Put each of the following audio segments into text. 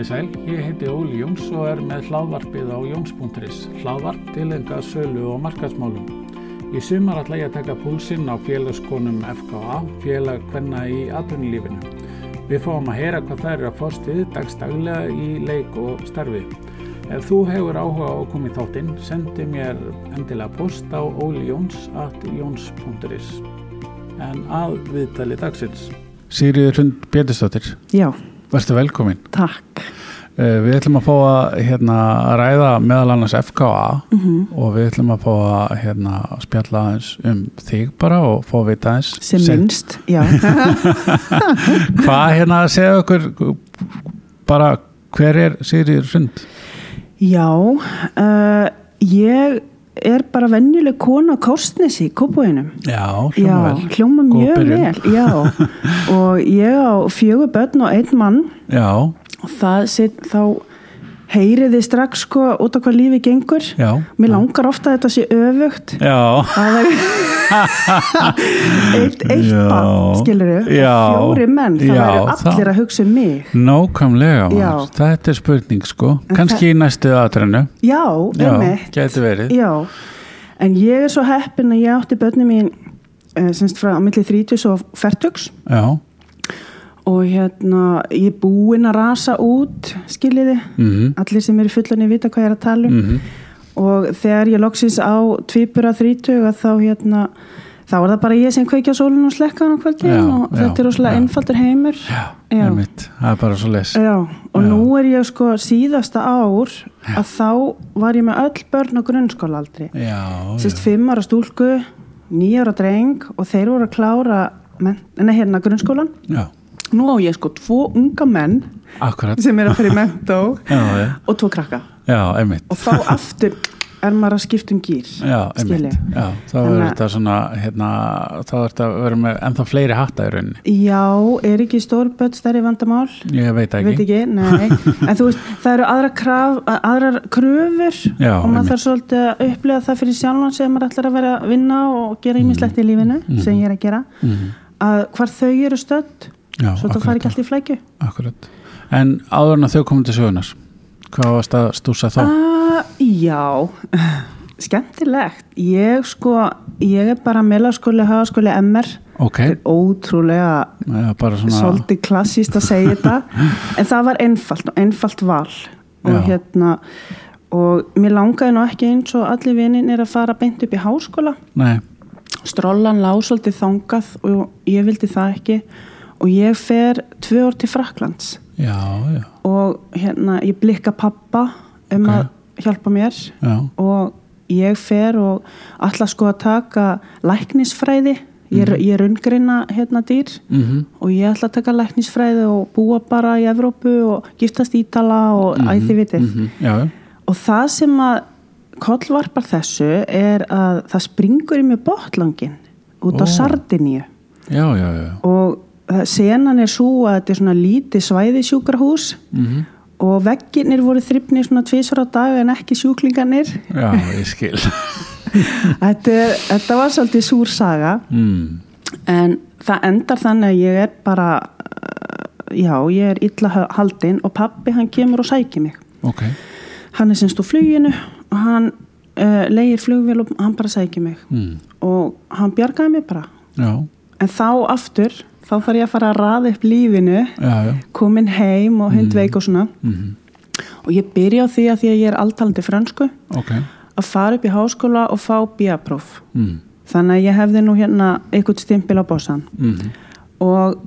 Komið sæl, ég heiti Óli Jóns og er með hlaðvarpið á jóns.is, hlaðvarp tilenga sölu og markaðsmálum. Í sumar ætla ég að taka púlsinn á félagskonum FKA, félag hvenna í atvinnulífinu. Við fáum að heyra hvað þær eru að fást við dagstaglega í leik og starfi. Ef þú hefur áhuga á að koma í þáttinn, sendi mér endilega post á ólijóns.jóns.is. En að viðtali dagsins. Sigriður Hrund Pétursdóttir, Já, verður velkomin. takk. Uh, Við ætlum að fá að hérna, ræða meðal annars FKA Mhm. og við ætlum að fá að hérna, spjalla aðeins um þig bara og fá að vita aðeins Sem minnst, já. Hvað hérna að segja okkur bara hver er Sigriður Hrund? já, uh, ég er bara venjuleg kona á Kópúinum. Já, Já, hljóma mjög vel, já. Og ég á fjögur börn og einn mann og það sitt þá heyriði strax sko út á hvað lífi gengur. já Mér langar ofta að þetta sé öfugt. Já, er eitt, eitt Já. barn, skilur þau, Já. fjóri menn, það Já, það- allir að hugsa um mig. nákvæmlega Já. Þetta er spurning sko Kanski í næstu aðtrennu Já, Já, einmitt. Já, en ég er svo heppin að ég átti börnum mín uh, semst frá á milli 30 og 40 Já, og hérna ég er búin að rasa út skiljiði, mhm, allir sem eru fullanir vita hvað ég er að tala um. Mhm. Og þegar ég loksins á 30 að þá hérna þá er það bara ég sem kveikja sólun og slekka hann á kvöldin Já, og já, þetta er rosalega já. einfaldur heimur. Já, Já. einmitt, það er bara svo les. Já, og nú er ég sko síðasta ár að þá var ég með öll börn á grunnskólaaldri. Já, sérst fimm ára stúlku níu ára dreng og þeir voru að klára menn, hérna grunnskólan já, nú á ég sko tvo unga menn akkurat. sem er að í mentó og tvo krakka. Já, og þá aftur er maður að skipta um gýr Já, einmitt, já, þá er að- þetta svona hérna, þá er vera með ennþá fleiri hatta í rauninni, já, er ekki stórböld stærri vandamál? Ég veit ekki veit ekki, en þú veist, það eru aðra kraf, aðrar kröfur Já, og maður þarf svolítið að upplifa það fyrir sjálfan sem maður ætlar að vera að vinna og gera ímislegt í lífinu sem ég er að gera Mhm. að hvar þau eru stödd Já, svo það fari ekki allt í flækju. Akkurat, en áður en að þau komum til sögunar hvað varst að stúsa þá? uh, Já skemmtilegt. Ég sko, ég er bara meðlaskóli, hagaskóli MR Ok, þetta er ótrúlega svona svolítið klassíst að segja þetta. En það var einfalt og einfalt val. Og Já. hérna og mér langaði nú ekki eins og allir vinnin er að fara beint upp í háskóla. Nei, strollan lá svolítið þangað og ég vildi það ekki og ég fer tvö orð til Fraklands já, já, og hérna ég blikka pappa um Ok. að hjálpa mér já. og ég fer og ætla sko að taka læknisfræði. Ég er, er ungreina hérna dýr mhm, og ég ætla að taka læknisfræði og búa bara í Evrópu og giftast ítala og mm æði vitið. Mhm, Já, já, og það sem að kollvarpar þessu er að það springur í mig botlangin út á Ó. Sardiníu. Og senan er svo að þetta er svona lítið svæði sjúkrahús Mm og vegginir voru þryfnir svona tvisvar á dag en ekki sjúklingarnir. Já, ég skil. Þetta, er, þetta var svolítið súr saga. Mm. en það endar þannig að ég er bara uh, já, ég er illa haldinn og pappi hann kemur og sækir mig. Ok, hann er semst úr fluginu og hann uh, leigir flugvél og hann bara sækir mig. Mm. og hann bjargaði mig bara. Já, en þá aftur, þá þarf ég að fara að raða upp lífinu já, já. komin heim og hundveik og svona. Mm og ég byrja á því að því að ég er alltalandi frönsku. Ok, að fara upp í háskóla og fá bíapróf mm. þannig að ég hefði nú hérna einhvern stimpil á bossan. Mm. og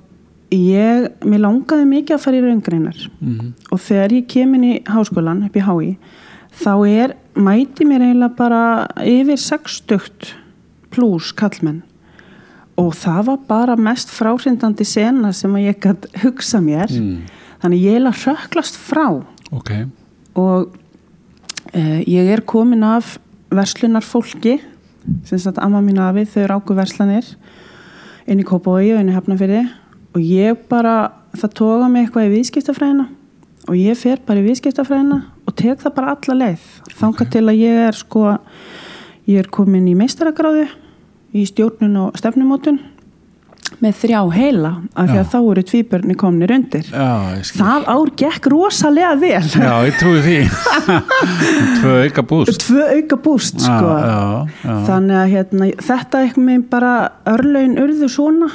ég, mér langaði mikið að fara í raungreinar. Mm. og þegar ég kemin í háskólan upp í HÍ þá er, mæti mér eiginlega bara yfir 60 pluss kallmenn og það var bara mest fráhrindandi sena sem ég gætt hugsa mér. Mm. þannig ég eiginlega röklast frá. Ok, og uh, ég er komin af verslunar fólki sem sagt amma mín afi, þau ráku verslanir inn í Kópavogi og inn í Hafnafyrði og ég bara, það toga mig eitthvað í viðskiptafræðina. Og ég fer bara í viðskiptafræðina og tek það bara alla leið. Þangað til að ég er sko ég er komin í meistaragráðu í stjórnun og stefnumótun með þrjá heila af því að þá eru tvíbörni komnir undir. Já, það ár gekk rosalega vel. Já, ég trúi því. Tvö auka búst. tvö auka búst sko. Já, já, þannig að hérna, þetta eitthvað með bara örlaun urðu svona.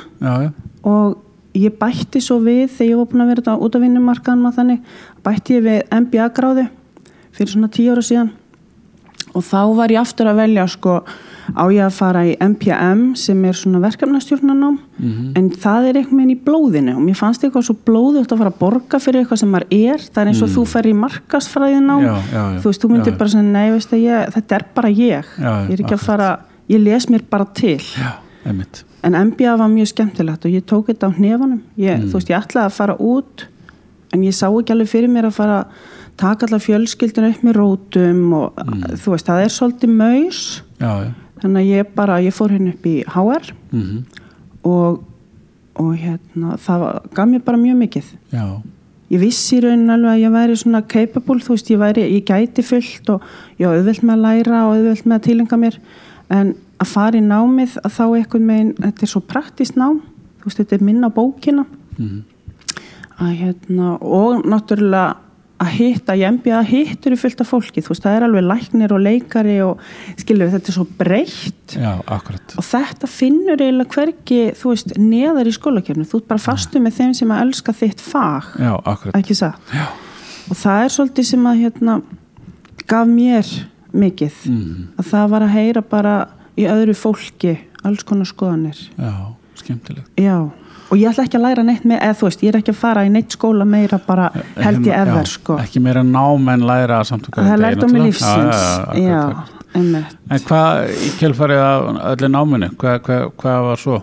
Og ég bætti svo við þegar ég var búin að vera út á vinnumarkaðan og þannig, bætti ég við MBA gráðu fyrir svona tíu ára síðan og þá var ég aftur að velja sko á ég að fara í MPM sem er svona verkefnastjórnarnám. Mhm. en það er eitthvað með í blóðinu. Og mér fannst eitthvað svo blóðugt að fara að borga fyrir eitthvað sem maður er, það er eins og þú fer í markasfræðinám, Mm. Þú veist, þú myndir Já, bara segja, nei, veist að ég, þetta er bara ég. Já, ég er ekki akkurat. að fara, ég les mér bara til. Já, en MBA var mjög skemmtilegt og ég tók þetta á hnefanum ég, Mm. þú veist, ég ætlaði að fara út en ég sá ekki alveg fyrir mér að fara taka allar fjölskyldinu upp með rótum og Mm. þú veist, það er svolítið maus já. þannig að ég bara, ég fór hérna upp í HR Mm og, og hérna, það var, gaf mér bara mjög mikið Já, ég vissi í raunin alveg að ég væri svona capable, þú veist, ég væri, ég gæti fullt og ég var auðvelt með að læra og auðvelt með að tilenga mér en að fara í námið að þá eitthvað megin, þetta er svo praktist nám þú veist, þetta er minna bókina Mhm. að hérna og náttúrulega að hitta, ég embi að hittur í fullt af fólki, þú veist, það er alveg læknir og leikari og skilur þetta er svo breytt. Já, og þetta finnur eiginlega hvergi, þú veist, neðar í skólakjörnu, þú ert bara fastu með þeim sem að elska þitt fag, Já, ekki það og það er svolítið sem að hérna gaf mér mikið. Mm. að það var að heyra bara í öðru fólki alls konar skoðanir. Já, skemmtilegt. já, og ég ætla ekki að læra neitt með, eða þú veist, ég er ekki að fara í neitt skóla meira bara held ég Hérna, ever já, sko, Ekki meira nám en læra samtöku. það er lært um lífsins. Já, já, En hvað í kjölfarið af öllu náminu, hvað, hvað, hvað var svo?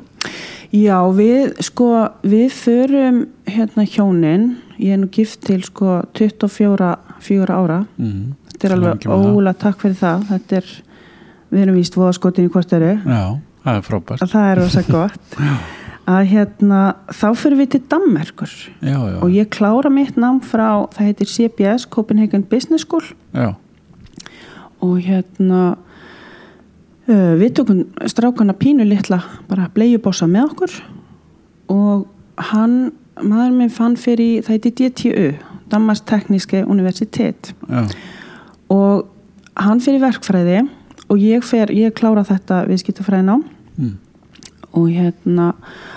Já, við sko, við förum hérna hjónin, ég er nú gift til sko 24 4 ára, Mm. þetta er alveg ólega takk fyrir það, þetta er við erum víst voðaskotin í hvort eru Já, það er frábært. að það er rosa gott að hérna, þá fyrir við til Danmerkur. Já, já, og ég klára mitt nám frá, það heitir CBS Copenhagen Business School. Já, og hérna uh, við tókum strákana pínu litla bara bleiubossa með okkur. Og hann, maður minn fann fyrir, það heiti DTU Danmarks Tekniske Universitet. Já, og hann fyrir verkfræði og ég fer, ég klára þetta viðskiptafræði nám mm. Og hérna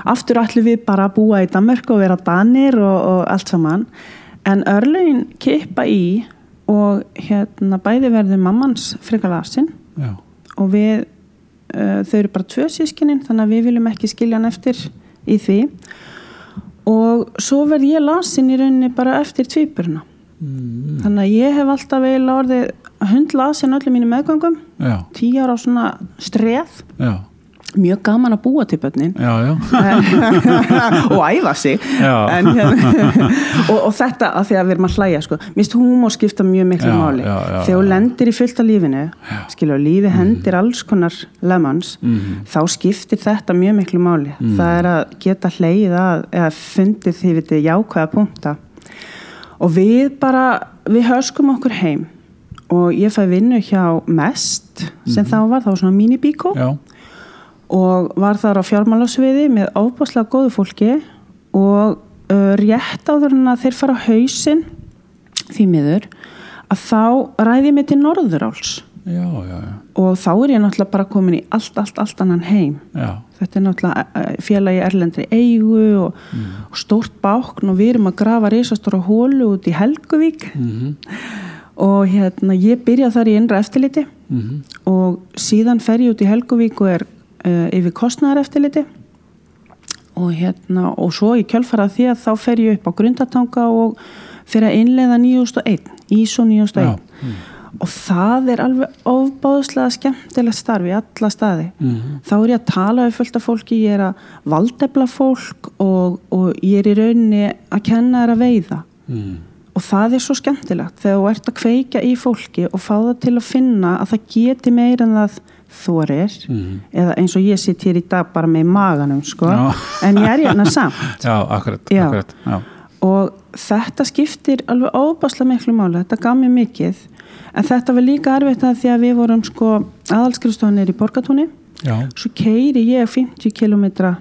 aftur allir við bara að búa í Danmörku og vera danir og, og allt saman. En örlegin kippa í og hérna bæði verður mammans frekar lasin já, og við uh, þau eru bara tvö sískinin þannig að við viljum ekki skilja hann eftir í því. Og svo verð ég lasin í rauninni bara eftir tvíburna. Mm. þannig að ég hef alltaf eiginlega orðið hundlasin öllum mínu meðgöngum. Já, tíu ára á svona streð. Já, mjög gaman að búa til börnin. Já, já, og æfa sig. En, og, og þetta að því að við erum að hlæja sko. mist húmor skipta mjög miklu Já, máli. þegar já. lendir í fyllt af lífinu skilur, lífi hendir alls konar lemans, Mhm. þá skiptir þetta mjög miklu máli. Það er að geta hleið að eða fundið því við jákvæða punkta. Og við bara við höskum okkur heim. Og ég fæ vinnu hjá Mest sem þá var, þá var svona minibíkó já, og var þar á fjármálasviði með ofbáslega góðu fólki og uh, rétt áður en að þeir fara á hausinn því miður að þá ræði mig til Norðuráls. Já, já, já, og þá er ég náttúrulega bara komin í allt, allt, allt annan heim. Þetta er náttúrulega félagi erlendri eigu og, og stórt bákn og við erum að grafa reisastóra hólu út í Helguvík. Mhm, og hérna ég byrja þar í innra eftirliti mhm, og síðan fer ég út í Helguvík og er uh, yfir kostnæðar eftirliti og hérna og svo í kjölfarað því að þá fer ég upp á grundatanga og fyrir að innleiða 9001 ISO 9001 já, mm, og það er alveg ofbáðslega skemmtilegt starf í alla staði. Mhm, þá er ég að tala við fullt af fólki ég er að valdefla fólk og, og ég er í rauninni að kenna að veiða. Mhm, og það er svo skemmtilegt þegar þú ert að kveika í fólki og fá það til að finna að það geti meira en það þorir mhm, eða eins og ég sitt hér í dag bara með maganum sko, Já. en ég er hérna samt. Já, akkurat, Já. akkurat, já, og þetta skiptir alveg óbáslega miklu máli, þetta gaf mér mikið. En þetta var líka erfitt að því að við vorum sko aðalskristofanir í Borgatúni svo keiri ég 50 kilometra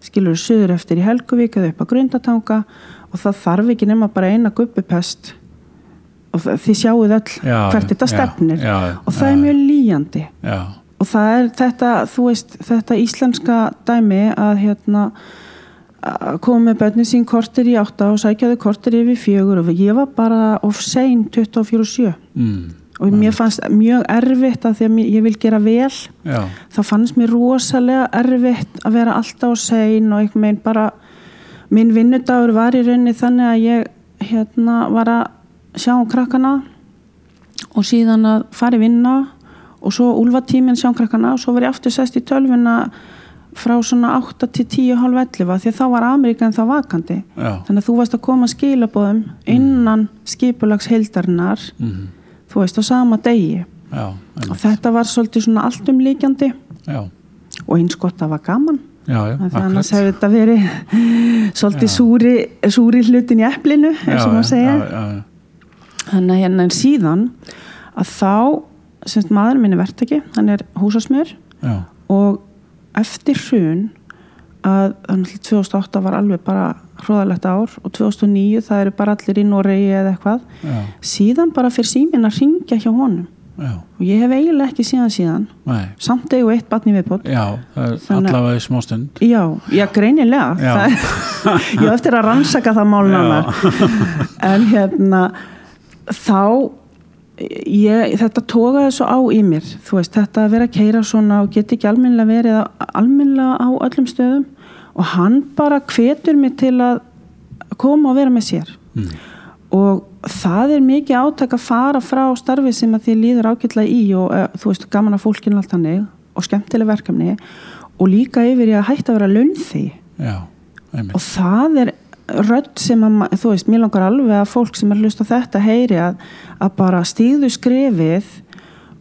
skilur söður eftir í Helguvík eða upp á Grundatanga og það þarf ekki nema bara eina guppupest og þið sjáuð öll Já, hvert þetta stefnir. og það er mjög líjandi. Já, og það er þetta, þú veist, þetta íslenska dæmi að hérna með börnin sín kortir í átta og sækjaðu kortir yfir fjögur og ég var bara of sein 24-7 mm, og mér fannst mjög erfitt að því að ég vil gera vel. Já, það fannst mér rosalega erfitt að vera alltaf sein og einhvern veginn bara minn vinnudagur var í rauninni þannig að ég hérna var að sjá um krakkana og síðan að fara í vinna og svo úlfa tíminn sjá um krakkana og svo var ég aftur sest í tölvuna frá svona 8 til 10 halv 11 því að þá var Ameríkan þá vakandi. Já, þannig að þú varst að koma skilabóðum innan skipulags heildarinnar mm, þú veist á sama degi. Já, og þetta var svolítið svona allt umlíkjandi. Já, og eins gott að var gaman. Já, já, Af því annars hefur þetta verið svolítið súri, súri hlutin í eplinu eins og maður segja þannig að hérna en síðan að þá semst maður minni verktaki, hann er húsasmjör já, og eftir hrun að þannig að 2008 var alveg bara hróðalegt ár og 2009 það eru bara allir í Noregi eða eitthvað. Já, síðan bara fyrir síminn að ringja hjá honum. Já, og ég hef eiginlega ekki síðan síðan. Nei, samt eigu eitt batni viðbót. Er allavega í smá stund. Já, já, greinilega. Já. Það, Ég á eftir að rannsaka það málnánar En hérna þá ég, þetta tókaði svo á í mér. Þú veist, þetta að vera að keira svona og geti ekki almennilega verið almennilega á öllum stöðum. Og hann bara hvetur mig til að koma og vera með sér. Mm. og það er mikið átak að fara frá starfi sem að því líður ágætlega í og uh, þú veist, gaman að fólkinu allt hannig og skemmtileg verkefni. Og líka yfir í að hætta að vera einmitt. og það er rödd sem að, þú veist, mér langar alveg að fólk sem er að hlusta á þetta heyri að, að bara stíðu skrefið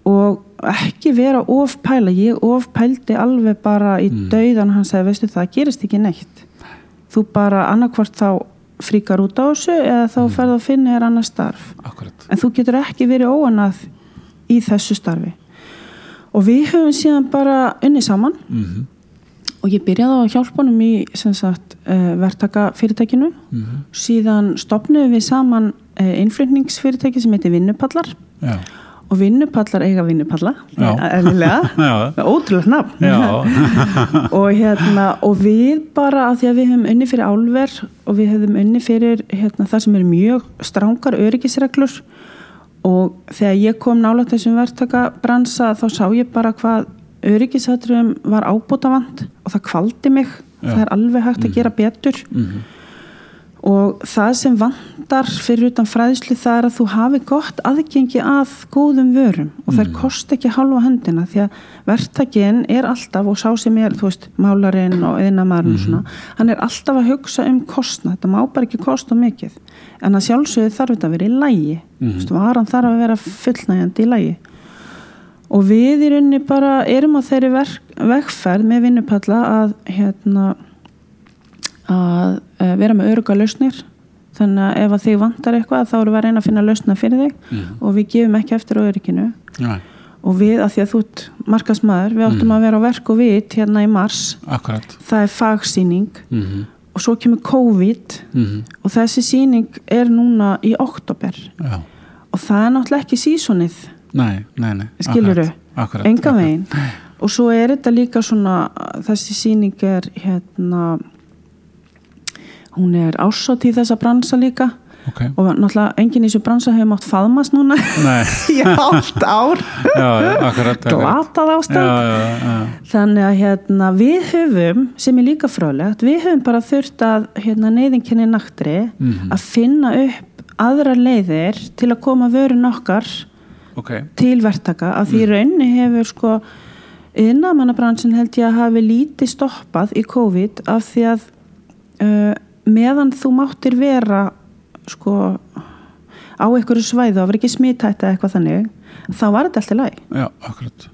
og ekki vera ofpæla, ég ofpældi alveg bara í Mm. dauðan hann sagði, veistu það gerist ekki neitt þú bara annarkvort þá fríkar út á þessu eða þá Mm. ferð að finna þér annar starf Akkurat. en þú getur ekki verið óanað í þessu starfi og við höfum síðan bara unni saman Mm og ég byrjaði á honum í sagt, uh, verktaka fyrirtækinu -hmm. síðan stopnuðum við saman uh, innflutningsfyrirtæki sem heitir Vinnupallar. Já, og Vinnupallar eiga Vinnupalla já, ótrúlega nafn. Og hérna og við bara að því að við höfum unni fyrir álver og við höfum unni fyrir hérna, það sem eru mjög strángar öryggisreglur. Og þegar ég kom nálægt þessum verktaka bransa þá sá ég bara hvað öryggisatrum var ábútavand og það kvaldi mig. Já. það er alveg hægt að gera betur. Mm og það sem vandar fyrir utan fræðslu það er að þú hafi gott aðgengi að góðum vörum og þær Mm. kost ekki halva höndina því að verktakinn er alltaf og sá sem er, þú veist, málarinn og eðinamarinn og svona, hann er alltaf að hugsa um kostna, þetta má bara ekki kosta mikið. En að sjálfsögðu þarf þetta að vera í lægi, Mhm. þú veist, varan þarf að vera fullnægjandi í lægi og við í rauninni bara erum á þeirri vegferð með vinnupalla að hérna að uh, vera með öruga lausnir. Þannig að ef að þig vantar eitthvað þá eru við að reyna að finna lausna fyrir þig. Mhm. og við gefum ekki eftir á örygginu. Nei, og við að því að þú ert markasmaður við áttum Mhm. að vera á verk og vit hérna í mars. Akkurat. það er fagsýning. Mm og svo kemur COVID. -hmm. og þessi sýning er núna í oktober Já, og það er náttúrulega ekki sísonið nei, nei, nei. Akkurat, akkurat. enga veginn og svo er þetta líka svona þessi sýning er hérna hún er ásótt í þessa bransa líka Ok, og náttúrulega enginn í þessu bransa hefur mátt faðmast núna í allt ár já, já, akkurat. glatað Já, ástand já, já. þannig að hérna, við höfum sem er líka frálegt, við höfum bara þurft að hérna, neyðinkenni naktri Mhm. að finna upp aðra leiðir til að koma vörun okkar Ok, til verktaka. Af því raunni hefur sko innamannabransin held ég að hafi lítið stoppað í COVID af því að uh, meðan þú máttir vera sko á einhverju svæðu og verið ekki smittætt eða eitthvað þannig þá var þetta alltaf læg já, akkurat.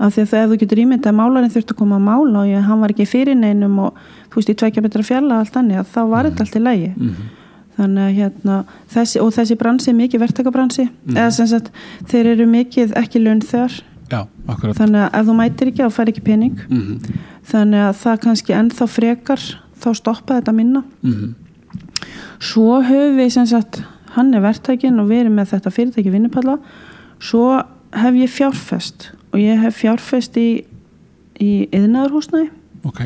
af því að þegar þú getur ímyndað að málarinn þurfti að koma að mála og ég, hann var ekki fyrir neinum og þú veist, í tvekja betra fjalla allt þannig að þá var þetta alltaf lægi Mm þannig að hérna þessi, og þessi bransi er mikið verktakabransi eða sem sagt þeir eru mikið ekki laun þar. Já, þannig að ef þú mætir ekki þá fær ekki pening. Mm þannig að það kannski ennþá frekar þá stoppa þetta minna. -hmm. svo höfum við sem sagt hann er verktækin og við erum með þetta fyrirtæki vinnupalla. Svo hef ég fjárfest og ég hef fjárfest í, í yðnaðarhúsnæði ok.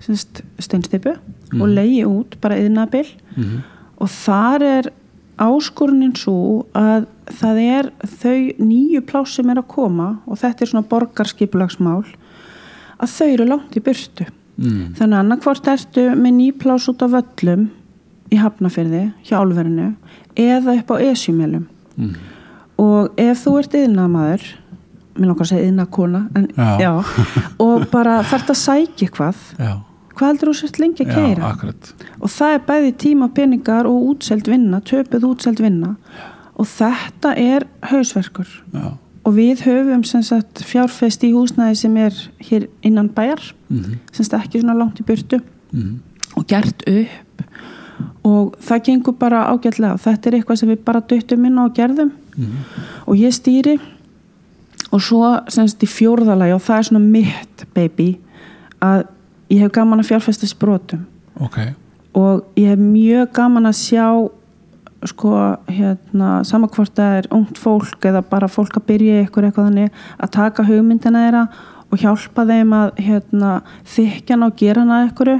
Sem sagt steinstipu Mhm. og leiði út bara yðnaðabil mm og þar er áskorunin svo að það er þau nýju pláss sem er að koma og þetta er svona borgarskipulagsmál að þau eru langt í burtu mm. þannig annarkvort ertu með ný pláss út á völlum í Hafnafyrði hjá álverinu eða upp á esjumélum Mm. og ef þú ert yðnamaður mér langar að segja yðnakona en, Já. og bara þarft að sækja eitthvað já, hvað heldur þú sért lengi að keira og það er bæði tíma peningar og útselt vinna, töpuð útselt vinna. Og þetta er hausverkur. Já, og við höfum sagt fjárfest í húsnæði sem er hér innan bæjar mm sem sagt ekki svona langt í burtu. -hmm. og gert upp. Og það gengur bara ágætlega. Þetta er eitthvað sem við bara döttum inn og gerðum. Og ég stýri. Og svo semst í fjórðalagi og það er svona mitt baby að ég hef gaman að fjárfesta sprótum ok, og ég hef mjög gaman að sjá sko hérna samankvort það er ungt fólk eða bara fólk að byrja ykkur eitthvað þannig að taka hugmyndina þeirra og hjálpa þeim að hérna þykja hana og gera hana að ykkur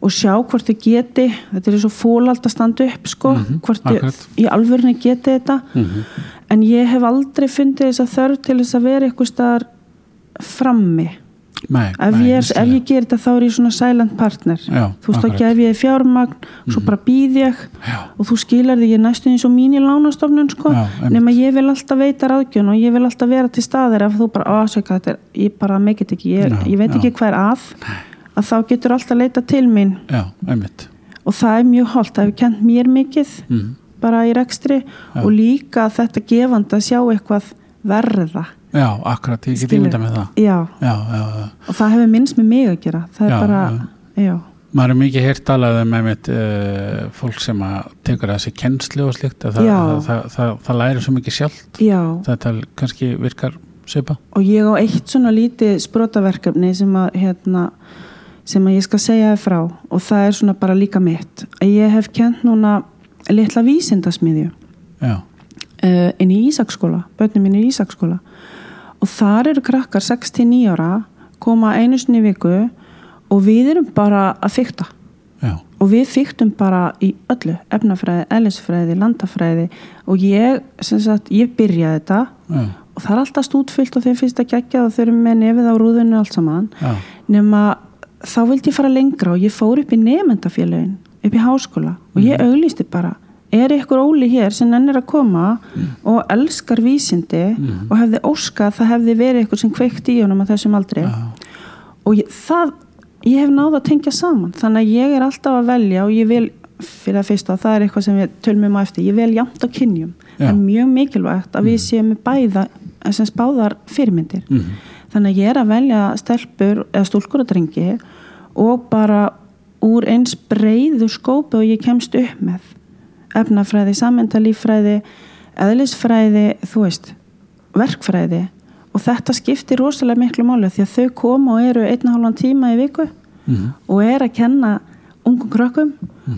og sjá hvort þið geti þetta er svo fólald að standa upp sko Mhm, hvort þið í alvörni geti þetta. Mm en ég hef aldrei fundið þess að þörf til þess að vera ykkur staðar frammi nei, ef, nei, ég, er, ef ég ger þetta þá er ég svona silent partner. Já, þú veist. Mhm. gef ég þér fjármagn svo bara býð ég já, og þú skilar því ég er næstu eins og mín í lánastofnun sko, nema ég vil alltaf veita ráðgjörn og ég vil alltaf vera til staðir ef þú bara ásöka þetta, er, ég bara meikit ekki ég, Já, ég veit ekki hvað er að að þá getur alltaf leita til mín. Og það er mjög holdt, það hefur kent mér mikið mm. bara í rekstri og líka þetta gefandi að sjá eitthvað verða já, akkurat, ég get ímynda með það. Já, já, já, og það hefur minnst með mig að gera. Það er bara, já, maður er mikið heyrt talað um einmitt, uh, fólk sem að tekur þessi kennslu og slikt að það, það, það, það, læri svo mikið sjálft. Já. Þetta kannski virkar svipa. Og ég á eitt svona lítið sprotaverkefni sem að hérna, sem að ég skal segja þér frá og það er svona bara líka mitt. Ég hef kent núna litla vísindasmiðju uh, inn í Ísaksskóla börnum mín í Ísaksskóla og þar eru krakkar 6-9 ára koma einu sinni viku og við erum bara að fykta já, og við fyktum bara í öllu efnafræði, ellisfræði, landafræði. Og ég, sem sagt, ég byrjaði þetta. Já, og það er alltaf stútfyllt og þeim finnst að gegja og þau eru með nefið á rúðinu allt saman. Já, nema þá vildi ég fara lengra og ég fór upp í nefndafélögin upp í háskóla. Og ég auglýsti bara er ykkur óli hér sem ennir að koma og elskar vísindi og hefði óskað að það hefði verið ykkur sem kveikt í honum að þessum aldrei já, og ég, það, ég hef náða að tengja saman þannig að ég er alltaf að velja og ég vil fyrir að fyrsta, það er eitthvað sem við tölmum á eftir, ég vil jafnt á kynjum. Það er mjög mikilvægt að við séum með bæða sem spáðar fyrirmyndir. Mm. þannig að ég er að velja stelpur eða stúlkur og drengi og bara úr eins breyðu skópi og ég kemst upp með efnafræði, sammyndalífræði eðlisfræði, þú veist verkfræði. Og þetta skiptir rosalega miklu máli því að þau koma og eru einn og hálfan tíma í viku Mm. og er að kenna ungum krökkum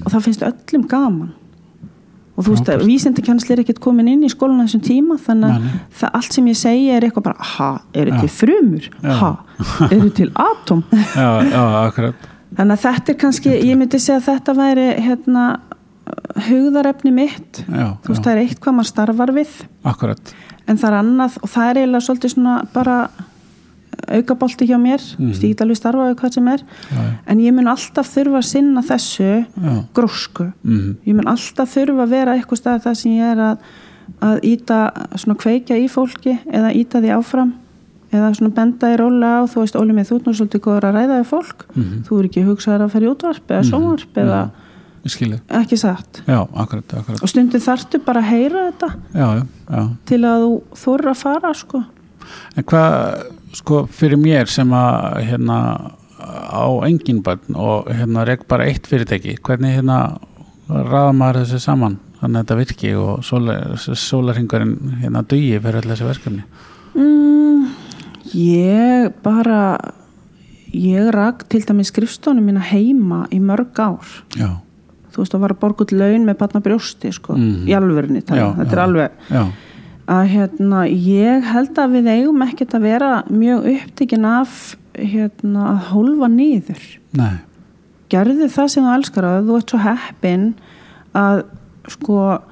og það finnst öllum gaman. Og þú veist að vísindakennsli er ekkert komin inn í skólan þessum tíma þannig að það allt sem ég segi er eitthvað bara ha, eru til frumur? Já. ha, eru til atom já, já, akkurat. Þannig að þetta er kannski, ég myndi segja að þetta væri hérna hugðarefni mitt. Já, þú veist já, það er eitt hvað maður starfar við. Akkurat. En það er annað og það er eiginlega svolítið svona bara aukabolti hjá mér. Mm. Mhm. stígt alveg starfa við hvað sem er. Já, en ég mun alltaf þurfa að sinna þessu grósku. Mm. ég mun alltaf þurfa að vera eitthvað stað það sem ég er að, að íta svona kveikja í fólki eða íta því áfram. Eða svona benda í róla á þú veist Óli með þú nú svolítið góður að ræða við fólk. Mhm. þú er ekki hugsaður að ferja útvarp eða sjónvarp eða ég skilji, ekki satt? Já, akkurat, akkurat. Og stundum þarftu bara að heyra þetta já, til að þú þurra að fara sko. En hvað, sko, fyrir mér sem að, hérna, á engin börn og hérna rek bara eitt fyrirtæki, hvernig hérna raða maður þessu saman? Þannig að þetta virki og sólar, sólarhingurinn hérna dugi fyrir öll þessi verkefni? mm, Ég bara, ég rak til dæmis skrifstónum mína heima í mörg ár. Já, Þú veist, það var að borga út laun með barna brjósti, sko, Mhm. í alvörinni. Já, Þetta er alveg, já, að hérna, ég held að við eigum ekkert að vera mjög upptekinn af hérna, að hólfa niður. nei, Gerðu það sem þú elskar að þú ert svo heppin að sko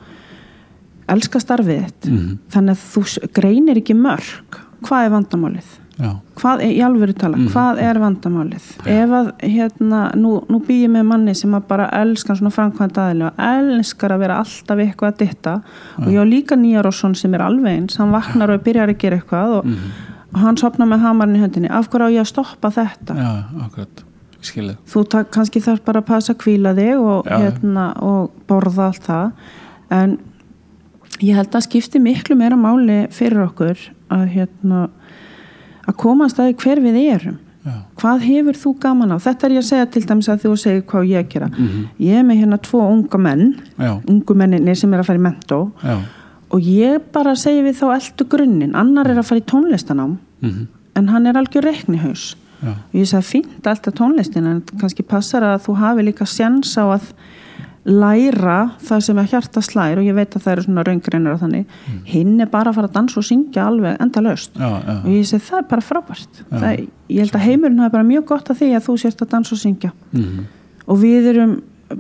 elska starfið þitt. mhm, Þannig að þú greinir ekki mörg. Hvað er vandamálið? Já, Hvað er, í alvöru tala, Mhm. hvað er vandamálið? Ef að, hérna, nú, nú býð ég með manni sem að bara elskar svona framkvæmt aðili og elskar að vera alltaf eitthvað að ditta og ég á líka nýjarosson sem er alveg eins, hann vaknar og byrjar að gera eitthvað og, mhm, og hann sopnar með hamarinn í höndinni, af hverju á ég að stoppa þetta? já, akkurat, skilðið, Þú tak, kannski þarf bara að passa að kvíla þig og, Já. hérna, og borða allt það. En ég held að skipti miklu meira máli fyrir okkur að hérna að koma að hver við erum. Já, hvað hefur þú gaman á þetta er ég að segja til dæmis að þú segir hvað ég gera. Mhm, ég er með hérna tvo unga menn já, ungu menninni sem er að fara í mentó og ég bara segi við þá eldu grunninn, annar er að fara í tónlistanám mhm, en hann er algjör reiknihaus. Já, og ég sagði fínt alltaf tónlistin en kannski passar að þú hafi líka sjans á að læra það sem er hjarta slær og ég veit að það eru svona raungreinar og þannig. Hinn er bara að fara að dansa og syngja alveg enda löst já, já, og ég segi það er bara frábært. Það, ég held að heimurinn hafi bara mjög gott að því að þú sért að dansa og syngja. Mhm, og við erum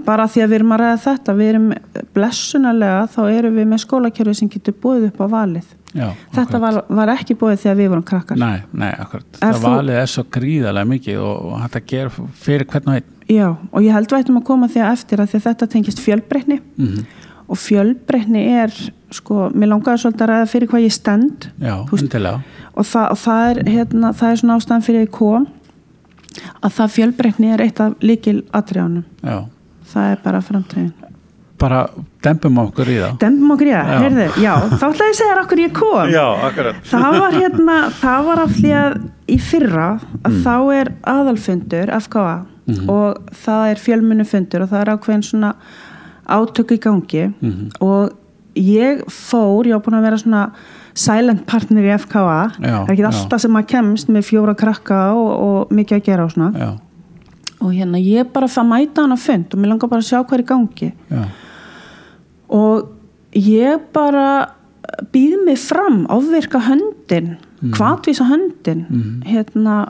bara því að við erum að ræða þetta við erum blessunarlega þá erum við með skólakerfi sem getur búið upp á valið. Já, þetta var, var ekki búið þegar við vorum krakkar. Nei, nei, akkurat, það valið er svo gríðarlega mikið og, og þetta ger fyrir hvern og einn, Já, og ég held við ættum að koma því að eftir að því að þetta tengist fjölbreytni mhm, og fjölbreytni er, sko, mér langaði svolítið að ræða fyrir hvað ég stend já, endilega, og það, og það er, hérna, það er svona ástæðan fyrir að ég kom að það fjölbreytni er eitt af líkil atriðanum, já, það er bara framtræðin. bara dempum okkur í það. Dembum okkur í það, Já. heyrðu, já, þá ætla ég að segja þér okkur ég kom. akkurat. Það var hérna, það var af því að í fyrra að Mm. þá er aðalfundur FKA Mhm. og það er fjölmunnufundur og það er ákveðin svona átök í gangi Mhm. og ég fór, ég var búin að vera svona silent partner í FKA Já, það er ekki já. alltaf sem maður kemst með fjóra krakka og, og mikið að gera og svona Já, og hérna ég bara fann mæta hann að fund og mér langar bara að sjá hvað er í gangi já, og ég bara býð mig fram ofvirka höndin Mm. hvatvísa höndin Mhm. hérna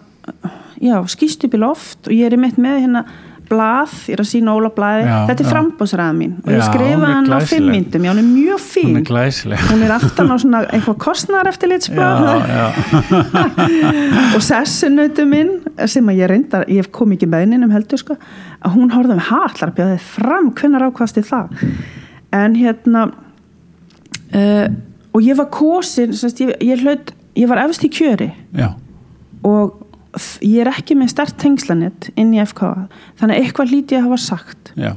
já, skýst upp í loft og ég er mitt með hérna blað, ég er að sína Óla blaði. Þetta er já. frambóðsræða mín og ég skrifa er hann á fimm glæsileg. myndum já, hún er mjög fín hún er glæsileg. hún er aftan á svona eitthvað kostnar eftir litsblað og sessunautu minn sem að ég reyndar, ég kom ekki með henni um heldur sko, að hún horfði með hatlar bjóðið fram, hvenær ákvasti það? En hérna uh, og ég var kosin ég, ég, ég var efst í kjöri. Já, og ég er ekki með stert tengslanett inn í FK þannig að eitthvað líti ég að hafa sagt. Já,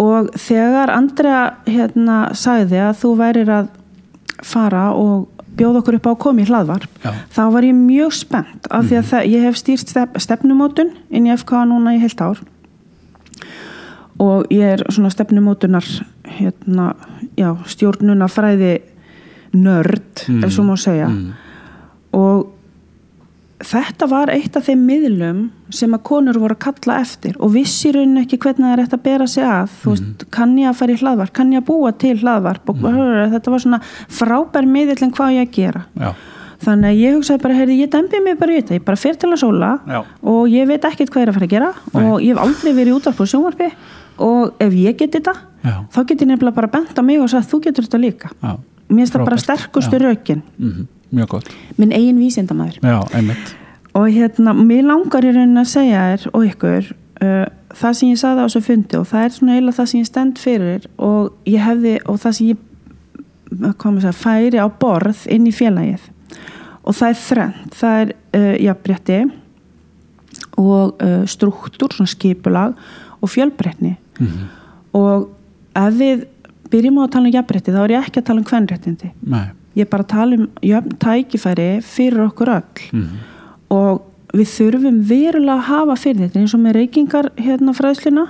og þegar Andrea hérna sagði að þú værir að fara og bjóða okkur upp á að koma í hlaðvarp Já. þá var ég mjög spennt af því að það, ég hef stýrt stef, stefnumótun inn í FK núna í heilt ár. Og ég er svona stefnumótunar hérna, já, stjórnuna fræði nörd, Mm. ef svo má segja. Mm, og þetta var eitt af þeim miðlum sem að konur voru að kalla eftir og vissi raunin ekki hvernig það er eftir að bera sig að. Þú veist, kann ég að fara í hlaðvarp? Kann ég að búa til hlaðvarp? Og þetta var svona frábær miðill en hvað ég að gera? Já, þannig að ég hugsaði bara, heyrði, ég dembi mig bara í þetta. Ég bara fer til að sóla Já. og ég veit ekkert hvað ég er að fara að gera Nei. og ég hef aldrei verið í útvarp og sjónvarpi og ef ég get þetta já, þá get ég nefnilega bara bent á mig og sagt þú getur þetta líka. Mér mjög gott. minn eigin vísindamæður Já, og hérna, mér langar í raunin að segja þér og ykkur uh, það sem ég saði á þessu fundi og það er svona eiginlega það sem ég stend fyrir og ég hefði, og það sem ég maður segja, færi á borð inn í félagið. Og það er þrennt, það er uh, jafnbretti og uh, struktúr, svona skipulag og fjölbreytni. Mhm, og ef við byrjum á að tala um jafnbretti þá er ég ekki að tala um kvenréttindi. Nei. Ég bara tala um jöfn tækifæri fyrir okkur öll. Mhm, og við þurfum verulega að hafa fyrir þetta eins og með reykingar hérna fræðsluna.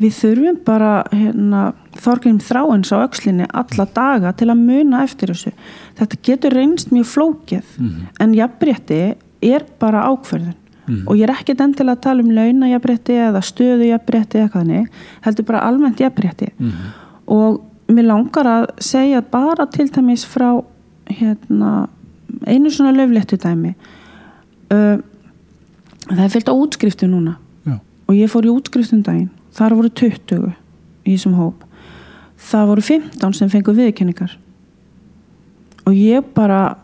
Við þurfum bara hérna, þorgrim þráins á öxlinni alla daga til að muna eftir þessu. Þetta getur reynst mjög flókið en jafnbrétti er bara ákverðin og ég er ekkert endilega að tala um launajafbrétti eða stöðu jafnbrétti eða hvað niður, heldur bara almennt jafnbrétti og mér langar að segja bara til dæmis frá hérna, einu svona löfléttu dæmi. Uh, það er fyllt á útskriftu núna. Já. og ég fór í útskriftum daginn. Þar voru 20 í þessum hóp. Það voru 15 sem fengu viðkenningar og ég bara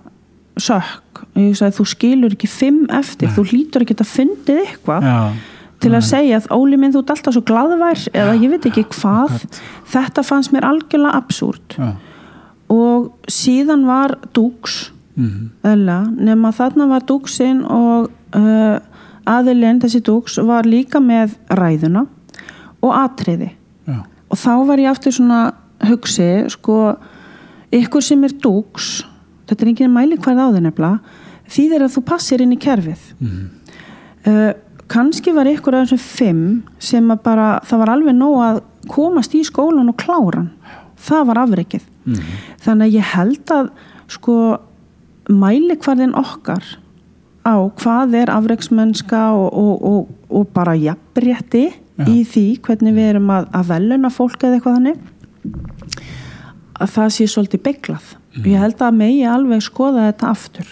sökk. Og ég sagði þú skilur ekki 5 eftir, þú hlýtur ekki að fundið eitthvað til að segja að Óli minn þú ert alltaf svo glaðvær eða ég veit ekki hvað. Þetta fannst mér algjörlega absúrt Já. Og síðan var dúks Mhm. eðla, nema þarna var dúksinn og uh, aðilinn þessi dúks var líka með ræðuna og atriði Já. og þá var ég aftur svona hugsi sko ykkur sem er dúks þetta er enginn mæli hverð á þið nefnilega þýðir að þú passir inn í kerfið Mhm. uh, kannski var ykkur af þessum fimm sem bara það var alveg nóg að komast í skólan og klára hann það var afreikið Mhm. þannig að ég held að sko mælikvarðin okkar á hvað er afreiksmennska og, og, og, og bara jafnrétti Já. í því hvernig við erum að, að veluna fólk eða eitthvað þannig að það sé svolítið beiglað ég held að megi alveg skoða þetta aftur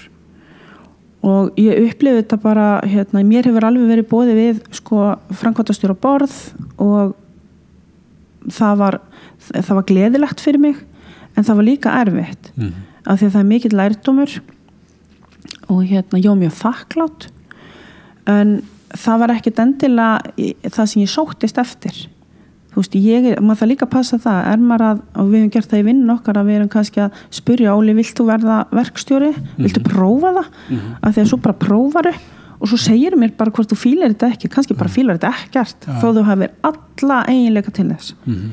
og ég upplifi þetta bara hérna, mér hefur alveg verið bóði við sko framkvæmtastjóra borð og það var það var gleðilegt fyrir mig en það var líka erfitt Mhm. af því að það er mikill lærdómur og hérna, ég var mjög þakklátt en það var ekkit endilega það sem ég sóttist eftir. Þú veist, ég maður það líka passa það er maður að, og við hefum gert það í vinn okkar að við erum kannski að spyrja Óli, vilt þú verða verkstjóri, viltu prófa það? Af því að svo bara prófaru og svo segir mér bara hvort þú fílar þetta ekki kannski bara fílar þetta ekkert Já. þó þú hafir alla eiginleika til þess. Mhm.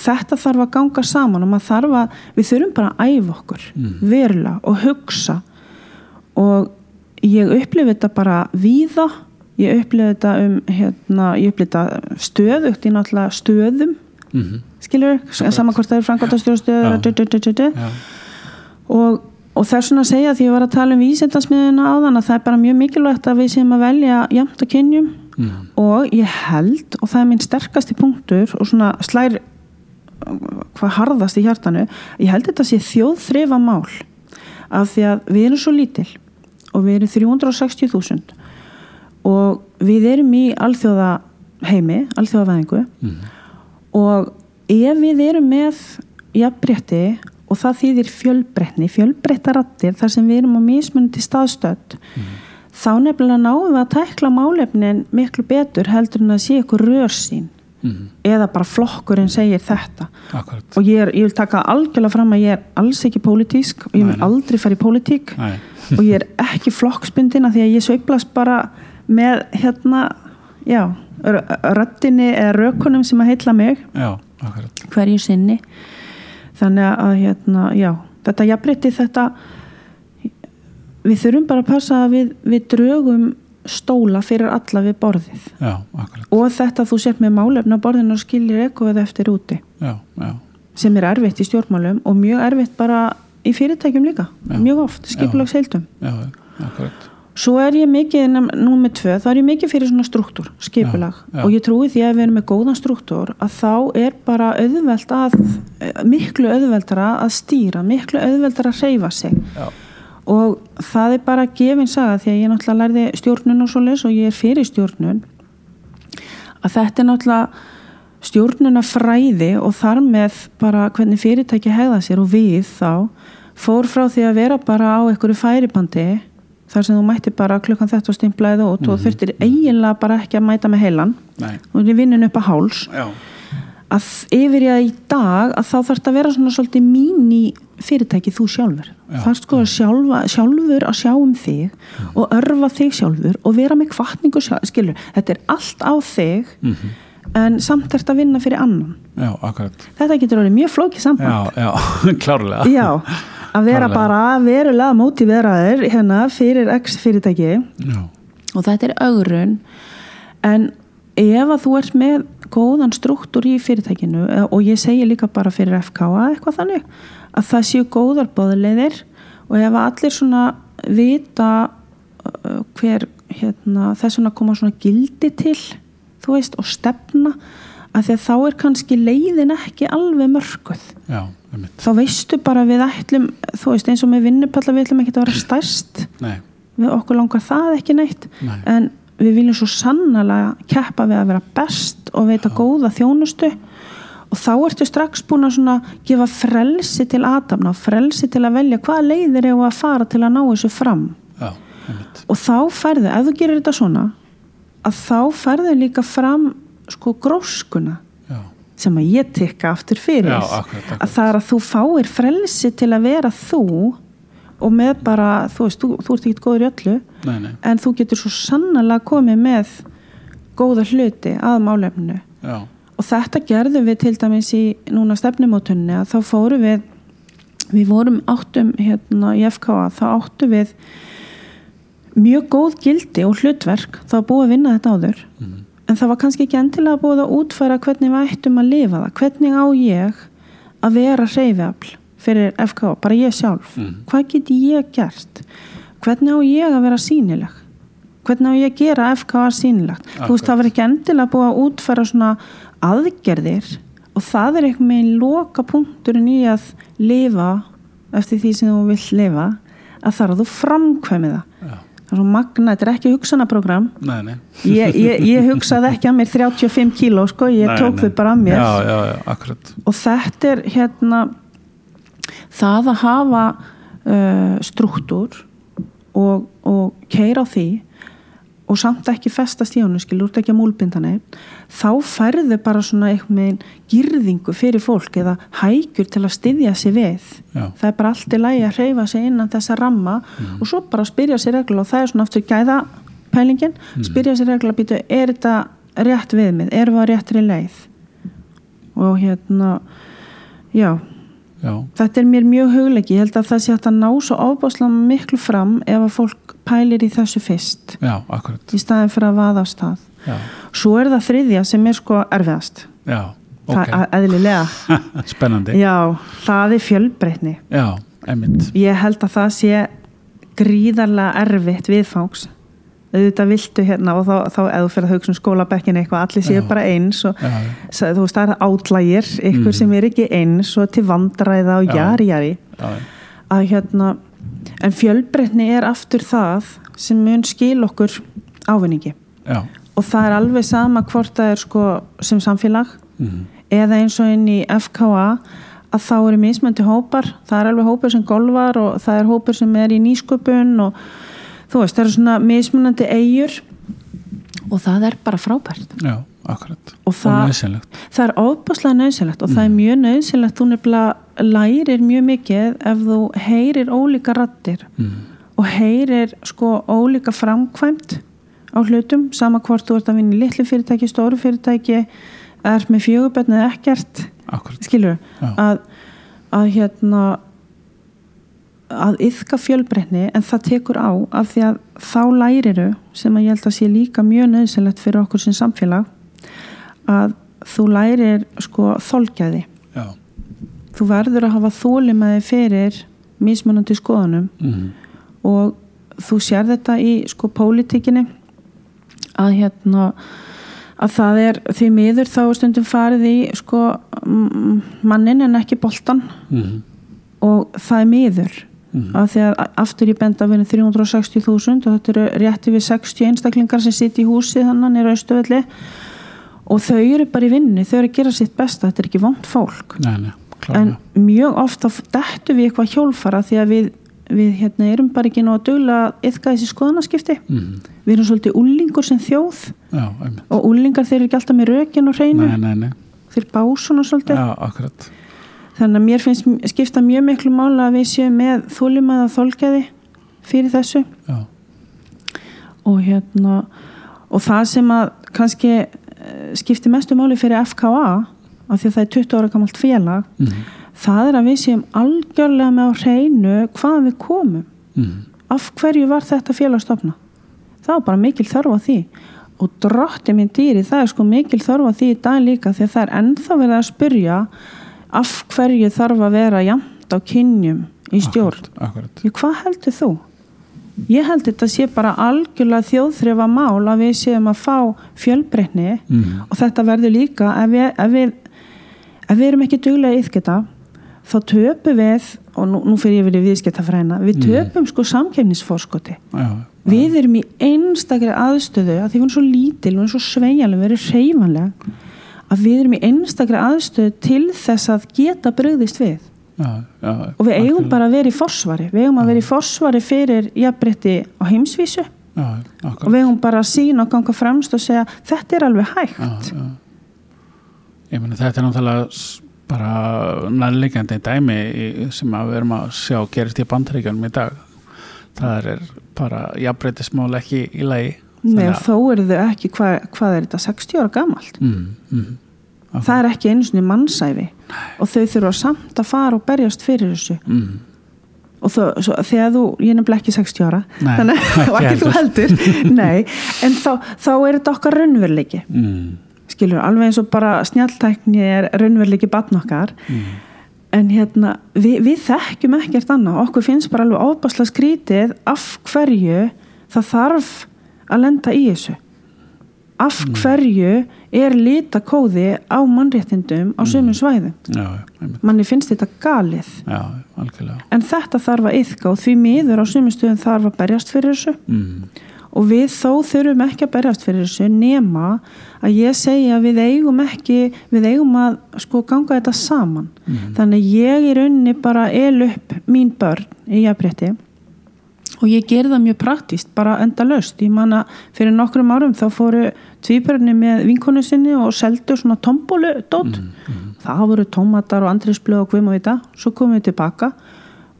Og þetta þarf að ganga saman og maður þarf að, við þurfum bara að æfa okkur verulega og hugsa og ég upplifi þetta bara víða ég upplifi þetta um hérna, ég upplifi þetta stöðugt í náttúrulega stöðum Mhm. skilur, saman hvort það er. Já. og, og þess vegna að segja því ég var að tala um vísindasmiðuna áðan að það er bara mjög mikilvægt að við séum að velja jæmt að kynjum Mhm. og ég held og það er minn sterkasti punktur og svona slær hvað harðast í hjartanu. Ég held þetta sé þjóðþrifa mál af því að við erum svo lítil og við erum 360.000 og við erum í alþjóða heimi, alþjóðavæðingu. Mhm. og ef við erum með jafnbretti og það þýðir fjölbreytni, fjölbreyttarattir þar sem við erum á mismunandi staðstödd þá nefnilega náum við að tækla málefnin miklu betur heldur en að sé ykkur rörsýn Mhm. eða bara flokkurinn segir þetta. Akkurat. og ég, er, ég vil taka algjörlega fram að ég er alls ekki pólitísk og ég vil aldrei fara í pólitík. Og ég er ekki flokksbundin af því að ég sveiplast bara með hérna já, r- röddinni eða rökunum sem að heilla mig. Já, hverju sinni. Þannig að hérna, já þetta jafnbreytti þetta við þurfum bara að passa að við, við drögum stóla fyrir alla við borðið. Já, og þetta þú sért með málefna borðinu og skilir eitthvað eftir úti. Já, já. sem er erfitt í stjórnmálum og mjög erfitt bara í fyrirtækjum líka. Mjög oft, skipulagsheildum. Já, akkurat. Svo er ég mikið, nú með tvö, þá er ég mikið fyrir svona struktúr, já. og ég trúi því að við erum með góðan struktúr að þá er bara auðvelt að, miklu auðveldara að stýra, miklu auðveldara að hreyfa sig. Já. Og það er bara gefin saga því að ég náttúrulega lærði stjórnun og svoleiðis og ég er fyrir stjórnun að þetta er náttúrulega stjórnuna fræði og þar með bara hvernig fyrirtæki hegða sér og við þá fór frá því að vera bara á einhverju færibandi þar sem þú mætti bara klukkan þetta og stimplaði út og þurftir eiginlega bara ekki að mæta með heilan Nei. og er vinnin upp á háls Já. Að yfir ég í dag að þá þarf þetta að vera svona svolítið mín í fyrirtæki þú sjálfur. Já, þarf sko að sjálfa, sjálfur að sjá um þig og örfa þig sjálfur og vera með kvartningu skilur, þetta er allt á þig Mhm. en samt ert að vinna fyrir annan. Já, þetta getur orðið mjög flókið samband. Já, já, klárlega. Já, að vera Klárlega. bara verulega mótiveraður hérna fyrir X fyrirtæki. Já. og þetta er augrun en ef að þú ert með góðan struktúr í fyrirtækinu eh, og ég segi líka bara fyrir FKA eitthvað þannig að það séu góðar bóðleiðir og ef allir svona vita uh, hver hérna, þess vegna koma svona gildi til þú veist og stefna að því að þá er kannski leiðin ekki alveg mörguð já, þá veistu bara við ætlum þú veist eins og með vinnupalla við ætlum ekki að vera stærst. Nei, við okkur langar það ekki neitt. Nei, en við viljum svo sannlega keppa við að vera best og veita góða þjónustu. Og þá ertu strax búin að svona gefa frelsi til aðdamna frelsi til að velja hvaða leiðir eru að fara til að ná þessu fram. Já, og þá færðu, ef þú gerir þetta svona að þá færðu líka fram sko gróskuna Já, sem að ég tekka aftur fyrir Já, akkurat, akkurat. að það er að þú fáir frelsi til að vera þú og með bara, þú veist, þú, þú ert ekki góður í öllu nei, nei, en þú getur svo sannlega komið með góða hluti að málefnu já, og þetta gerðum við til dæmis í núna stefnumótunni að þá fórum við við vorum áttum hérna í FKA þá áttum við mjög góð gildi og hlutverk þá búið að vinna þetta áður. Mm, en það var kannski ekki endilega búið að útfæra hvernig við ættum að lifa það hvernig á ég að vera hreyfiafl fyrir FKA, bara ég sjálf. Mm, hvað get ég gert? Hvernig á ég að vera sínileg hvernig á ég að gera FKA sínilegt þú veist það var ekki endilega búið að útfæra svona aðgerðir og það er eitthvað með loka punkturinn í að lifa eftir því sem þú vill lifa að það er að þú framkvæmi það. Já, það er svo magna, þetta er ekki hugsanaprógram nei, nei. ég, ég, ég hugsaði ekki að mér 35 kíló sko, ég Nei, tók þau bara að mér. Já, já, akkurat. og þetta er hérna það að hafa uh, struktúr og, og keira á því og samt ekki festast í honum skilur, ekki að múlbinda neitt þá færðu bara svona eitthvað girðingu fyrir fólk eða hægjur til að styðja sig við. Já, það er bara allt í lagi að hreyfa sig innan þessa ramma og svo bara spyrja sér regla og það er svona aftur gæða pælingin, spyrja sér regla býtu, er þetta rétt við mig erum við á réttri leið? Og hérna já, já, þetta er mér mjög hugleiki ég held að það sé að ná svo ábáslega miklu fram ef að fólk pælir í þessu fyrst. Já, akkurat. í staðin fyrir að vaða á stað. Já, svo er það þriðja sem er sko erfiðast. Já, það ok. er eðlilega. Spennandi. já, það er fjölbreytni. Já, einmitt. ég held að það sé gríðarlega erfitt viðfangs auðvitað viltu hérna og þá, þá eða þú fyrir að hugsa um skólabekkin eitthvað allir séu bara eins og Já, þú veist það er átlægir ykkur Mhm. sem er ekki eins og til vandræða og jari jari. Að hérna en fjölbreytni er aftur það sem mun skil okkur ávinningi. Já. og það er alveg sama hvort það er sko sem samfélag Mm, eða eins og inn í FKA að þá eru mismöndi hópar. Það er alveg hópur sem golfar og það er hópur sem er í nýsköpun og þú veist, það eru svona mismunandi eigur og það er bara frábært já, akkurat. og Og það, næsilegt. það er ofbáslega nöðsilegt og það er mjög nöðsilegt þú nefnilega lærir mjög mikið ef þú heyrir ólíka rattir Mm, og heyrir sko ólíka framkvæmt á hlutum sama hvort þú ert að vinna í litlu fyrirtæki, stóru fyrirtæki er með fjögubötn eða ekkert akkurat. skilur Já. að, að hérna að yfka fjölbreytni en það tekur á af því að þá læriru sem að ég held að sé líka mjög nöðsynlegt fyrir okkur sem samfélag að þú lærir sko þolgæði. Já, þú verður að hafa þólimaði fyrir mismunandi skoðunum mm, og þú sér þetta í sko pólitíkinni að hérna að það er því miður þá stundum farið í sko mannin en ekki boltan mm, og það er miður Mhm. af því að aftur ég benda að vinna 360.000 og þetta eru rétti við 60 einstaklingar sem sitt í húsi þannig er austuvelli og þau eru bara í vinnu, þau eru að gera sitt besta þetta er ekki vond fólk. Nei, nei, en mjög ofta dettu við eitthvað hjólfara því að við, við hérna, erum bara ekki nú að dugla að yfka þessi skoðanaskipti. Mm, við erum svolítið úlingur sem þjóð já, og úlingar þeir eru ekki alltaf með rökin og hreinu. Nei, nei, nei. þeir bá svona svolítið. Já, akkurat. Þannig að mér finnst skipta mjög miklu mála að við séum með þúlimaða þolgæði fyrir þessu. Já, og hérna og það sem að kannski eh, skipti mestu máli fyrir FKA af því að það er 20 ára gamalt félag mm, það er að við séum algjörlega með á hreinu hvaðan við komum. Mm, af hverju var þetta félagstofna það var bara mikil þörf á því. Og drotti minn dýri það er sko mikil þörfa því í dag líka því að það er ennþá verið að spyrja af hverju þarf að vera jæmt á kynjum í stjórn Akkurat, akkurat. Hvað heldur þú? Ég held þetta sé bara algjörlega þjóðþrefa mál að við séum að fá fjölbreytni Mm. og þetta verður líka ef við, ef við, ef við erum ekki duglega yfgeta þá töpum við og nú, nú fyrir ég verið viðskiptafræna við töpum sko samkefnisforskoti við erum í einstakri aðstöðu að því við erum svo lítil, við erum svo sveigjanlega við erum hreyfanlega að við erum í einstakri aðstöðu til þess að geta brugðist við já, já, og við eigum algjörlega. bara að vera í forsvari við eigum að vera í forsvari fyrir jafnbreytti á heimsvísu Já, og akkurat. við eigum bara að sína og ganga fremst og segja þetta er alveg hægt. Ég meni þetta er náttúrulega bara nærleikandi dæmi sem við erum að sjá gerist í bandaríkjanum í dag. Það er bara jafnbreytismál ekki í lagi. Nei, þó eru þau ekki, hvað, hvað er þetta, 60 ára gamalt? Mm, mm, það er ekki einu svona mannsæfi og þau þurfa samt að fara og berjast fyrir þessu. Mm. og þó, svo, þegar þú, ég er nefnilega ekki 60 ára Nei, þannig og ekki þú heldur. nei, en þá, þá er þetta okkar raunveruleiki. Mm, skilur, alveg eins og bara snjáltækni er raunveruleiki batn okkar. Mm. en hérna, við, við þekkjum ekkert annað, okkur finnst bara alveg ofbásla skrítið af hverju það þarf að lenda í þessu. Af hverju er litakóði á mannréttindum á sömum svæðum? Já, manni finnst þetta galið. Já, en þetta þarf að yðka og því miður á sömum stöðum þarf að berjast fyrir þessu. Mm, og við þó þurfum ekki að berjast fyrir þessu nema að ég segja að við eigum ekki við eigum að sko ganga þetta saman. Þannig að ég í rauninni bara el upp mín börn í jafnrétti og ég ger það mjög praktíst, bara enda löst ég manna fyrir nokkrum árum þá fóru tvíbörni með vinkonu sinni og seldu svona tombólu dót það voru tómatar og andrisblöð og hvim og vita, svo komum við tilbaka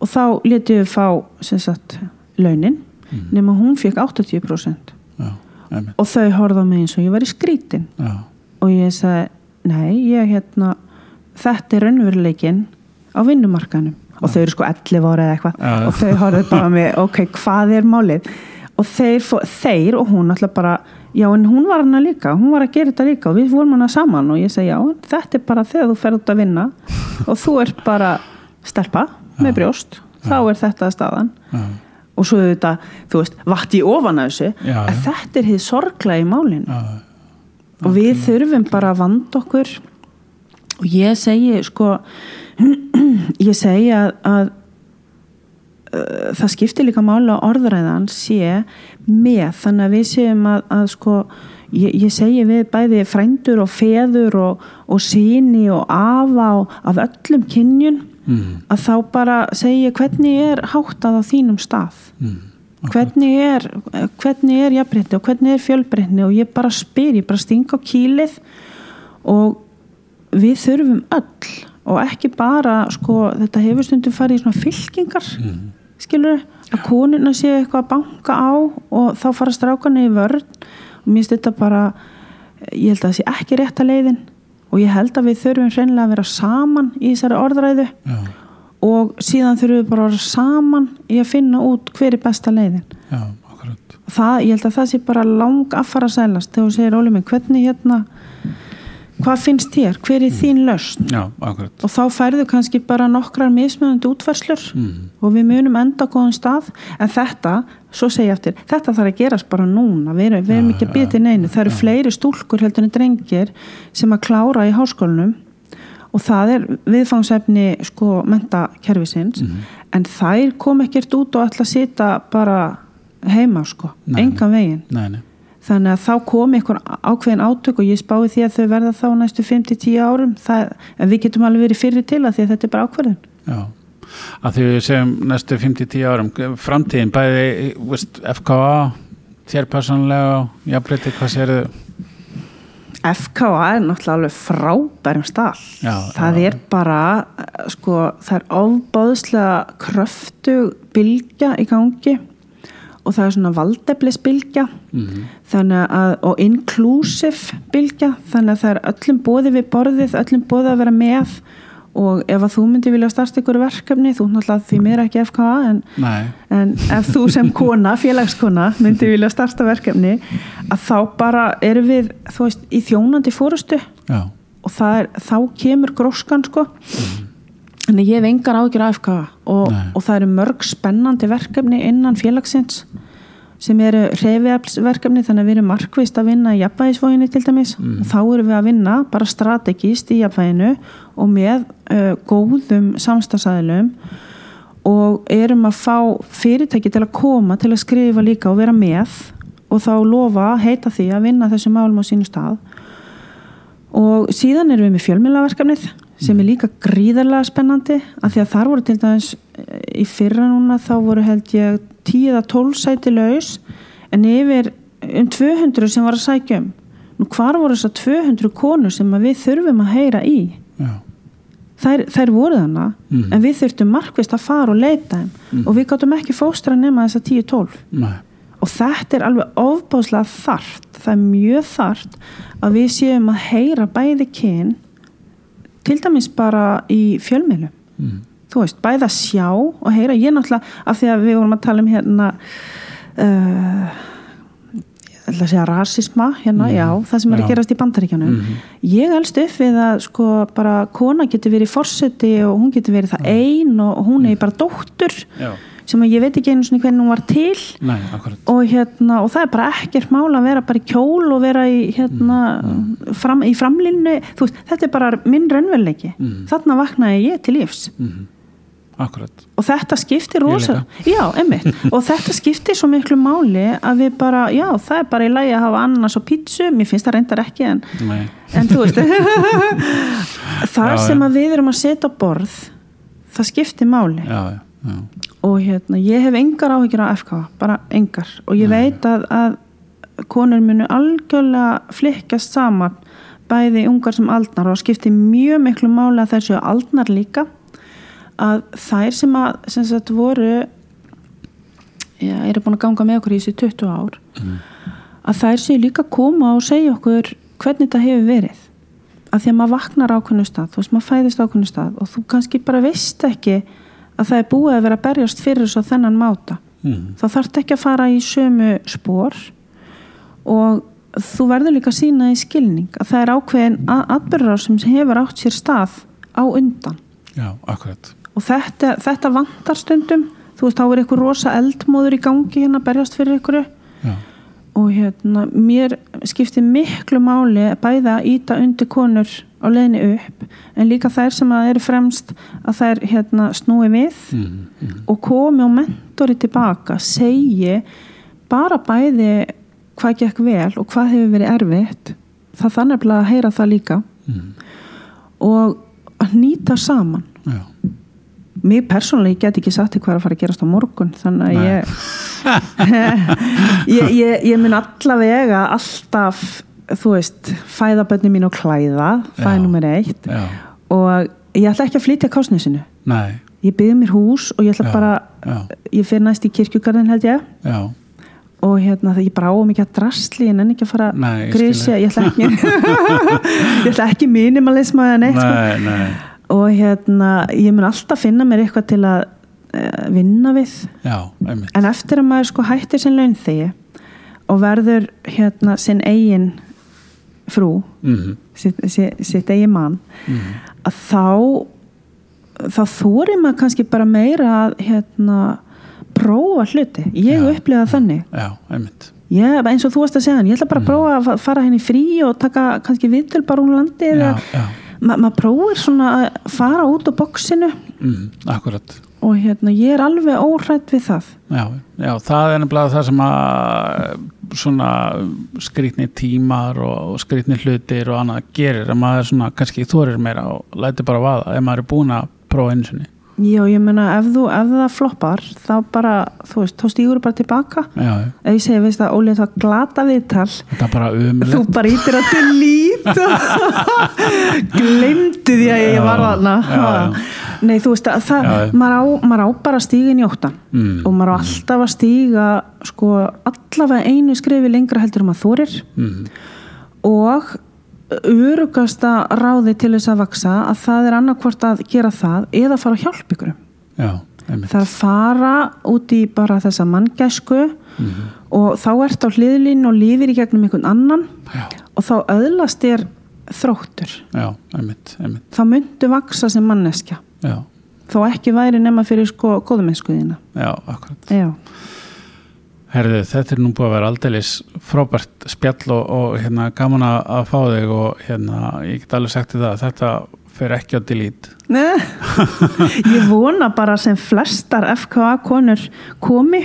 og þá letið við fá sem sagt launin nema hún fekk 80% já, og þau horfðu á mig eins og ég var í skrítin. Já, og ég sagði, nei, ég hérna þetta er raunveruleikin á vinnumarkanum og þau eru sko 11 ára eða eitthvað. Og þau horfðu bara mig, ok, hvað er málið? Og þeir, þeir og hún alltaf bara, já en hún var hana líka hún var að gera þetta líka og við vorum hana saman. Og ég segi, já, þetta er bara þegar þú ferð út að vinna og þú ert bara stelpa með brjóst þá er þetta staðan. Og svo þetta, þú veist, vatt í ofan að þessu að þetta er hið sorgla í málinu. Og við þurfum bara að vanda okkur. Og ég segi sko ég segi að, að uh, það skiptir líka mála orðræðan sé með. Þannig að við séum að, að sko ég, ég segi við bæði frændur og feður og, og síni og afa og af öllum kynjun mm, að þá bara segi ég hvernig er háttað á þínum stað? Mm, hvernig er, hvernig er jafnbreytni og hvernig er fjölbreytni? Og ég bara spyr, ég bara sting á kýlið og við þurfum öll og ekki bara sko, þetta hefur stundum farið í svona fylkingar mm, skilur, að konuna sé eitthvað að banka á og þá fara strákana í vörn. Og mér finnst þetta bara ég held að það sé ekki rétta leiðin. Og ég held að við þurfum hreinlega að vera saman í þessari orðræðu. Já, og síðan þurfum við bara að vera saman í að finna út hver er besta leiðin. Já, akkurat. það, ég held að það sé bara lang affara sælast þegar þú segir Óli minn, hvernig hérna hvað finnst þér, hver er þín löst og þá færðu kannski bara nokkrar mismunandi útfærslur Mm, og við munum enda góðan stað. En þetta, svo segja eftir þetta þarf að gerast bara núna. Við erum, við erum ekki að byrja neinu, það eru fleiri stúlkur heldur en drengir sem að klára í háskólanum og það er viðfangsefni sko mentakerfisins en þær kom ekkert út og ætla að sita bara heima sko, Nei. engan veginn. Nei, nei. Þannig að þá kom einhver ákveðin átök og ég spái því að þau verða þá næstu 5-10 árum. Það, en við getum alveg verið fyrir til að því að þetta er bara ákveðin Já, að því við segjum næstu 5-10 árum, framtíðin bæði, veist, FKA þér personlega, jafnbreytti, hvað sér þau? FKA er náttúrulega alveg frábærum stall. Já, það já. er bara sko, það er ofbáðslega kröftug bylgja í gangi og það er svona valdeflisbylgja. Mm þannig að, og inclusive bylgja, þannig að það er öllum bóði við borðið, öllum bóði að vera með. Og ef að þú myndir vilja starta ykkur verkefni, þú náttúrulega því mér ekki FKA en, en ef þú sem kona, félagskona myndir vilja starta verkefni að þá bara erum við þú veist, í þjónandi fórustu já, og er, þá kemur gróskan sko en ég hef engar ágjur af FKA og, og það eru mörg spennandi verkefni innan félagsins sem eru reyfiaflsverkefni þannig að við erum markvist að vinna í jafnvægisvóginni til dæmis. Mm. og þá erum við að vinna bara strategist í jafnvæginu og með uh, góðum samstagsæðilum og erum að fá fyrirtæki til að koma til að skrifa líka og vera með og þá lofa heita því að vinna þessu málum á sínu stað. Og síðan erum við með fjölmjölaverkefnið sem er líka gríðarlega spennandi af því að þar voru til dæmis eh, í fyrra núna þá voru held ég 10 eða 12 sæti laus en yfir um 200 sem var að sækja um. Nú hvar voru þessar 200 konur sem við þurfum að heyra í? Já, þær, þær voru þannig Mhm. en við þurftum markvist að fara og leita þeim. Og við gáttum ekki fóstra nema þessar 10-12 nei, og þetta er alveg ofbáslega þart það er mjög þart að við séum að heyra bæði kyn til dæmis bara í fjölmiðlum. Mm. þú veist, bæði að sjá og heyra. Ég náttúrulega, af því að við vorum að tala um hérna uh, ég ætla að segja rasisma hérna, Mhm. já, það sem er að gerast í bandaríkjanum Mhm. ég elst upp við að sko bara kona getur verið fórseti og hún getur verið það ein og hún er bara dóttur. Já, sem ég veit ekki einu svona hvernig hún var til. Nei, og, hérna, og það er bara ekkert mál að vera bara í kjól og vera í, hérna, fram, í framlinnu veist, þetta er bara minn raunveruleiki. Mm. þarna vaknaði ég til lífs. Mm. og þetta skiptir rosa já, einmitt, og þetta skiptir svo miklu máli að við bara, já, það er bara í lagi að hafa annars og pítsu, mér finnst það reyndar ekki en, en þú veist. Það Já, sem að við erum að setja borð það skiptir máli. Já, já, já. og hérna, ég hef engar áhyggjur á FK, bara engar. Og ég veit að, að konur munu algjörlega flikkast saman bæði ungar sem aldnar og skiptir mjög miklu máli að þær séu aldnar líka. Að þær sem að sem sagt voru já, eru búin að ganga með okkur í þessi 20 ár að þær séu líka koma og segja okkur hvernig þetta hefur verið. Að því að maður vaknar ákveðnu stað þú veist, maður fæðist ákveðnu stað og þú kannski bara veist ekki að það er búið að vera að berjast fyrir svo þennan máta. Mm. þá þarf ekki að fara í sömu spór og þú verður líka að sína í skilning að það er ákveðin atbyrðar sem hefur átt sér stað á undan. Já, akkurat. Og þetta, þetta vantar stundum. Þú veist, þá er eitthvað rosa eldmóður í gangi hérna að berjast fyrir já, og hérna, mér skiptir miklu máli bæða að íta undir konur á leiðinni upp en líka þær sem að eru fremst að þær hérna snúi við mm. Mm. og komi og mentori tilbaka segi bara bæði hvað gekk vel og hvað hefur verið erfitt það þannig að heyra það líka Mm. og að nýta saman mér persónulega get ekki sagt hvað er að fara að gerast á morgun þannig að ég, ég, ég ég mun allavega alltaf þú veist, fæða bönni mín og klæða það er nummer eitt. Já, og ég ætla ekki að flytja kásnesinu nei. Ég byggði mér hús og ég ætla Já, bara já. ég fyrir næst í kirkjugarðin held ég. Já, og hérna það ég bara á mikið að drasli en enn ekki að fara ég grísja, ég ætla ekki ég ætla ekki minimalisma eða neitt sko. Og hérna ég mun alltaf finna mér eitthvað til að uh, vinna við. Já, en eftir að maður sko hættir sinn launþegi og verður hérna sinn eigin frú mm. sitt, sitt, sitt eigin mann Mm. að þá þá þóri maður kannski bara meira að hérna prófa hluti, ég Já, upplifa þannig. já, einmitt. Ég, eins og þú varst að segja hann, ég ætla bara að prófa að fa- fara henni frí og taka kannski viðtöl bara hún landi já, eða já, ma maður prófir svona að fara út á boksinu mm. akkurat. Og hérna ég er alveg óhrætt við það. Já, já, það er nefnilega það sem að svona skrýtni tímar og skrýtni hlutir og annað gerir að maður svona kannski þorir meira og læti bara vaða ef maður er búin að prófa einu sinni já, ég meina ef, þú, ef það floppar þá bara, þú veist, þá stígur bara tilbaka. Já, ef ég segi, veist að Óli það glata viðtal. Þetta er bara þú bara ítir að delete glemdu því að ég var já. nei þú veist að það maður á, maður á bara inn í óttan mm. og maður á alltaf að stíga sko allavega einu skrifi lengra heldur um að þorir. Mm. og örugasta ráði til þess að vaksa að það er annarkvort að gera það eða fara að hjálpa ykkur. Það er að fara út í bara þessa manngæsku Mhm. og þá ert á hliðlín og lífir í gegnum einhvern annan já, og þá öðlast þér þróttur. Já, einmitt, einmitt. Þá myndu vaksa sem manneskja. Já, þó ekki væri nema fyrir sko góðumennskuðina já, akkurat. Já, Herðu, þetta er nú búið að vera aldeilis frábært spjall og, og hérna gaman að að fá þig og hérna ég get alveg sagt þér það, þetta fer ekki á delete. Nei. ég vona bara sem flestar FKA konur komi.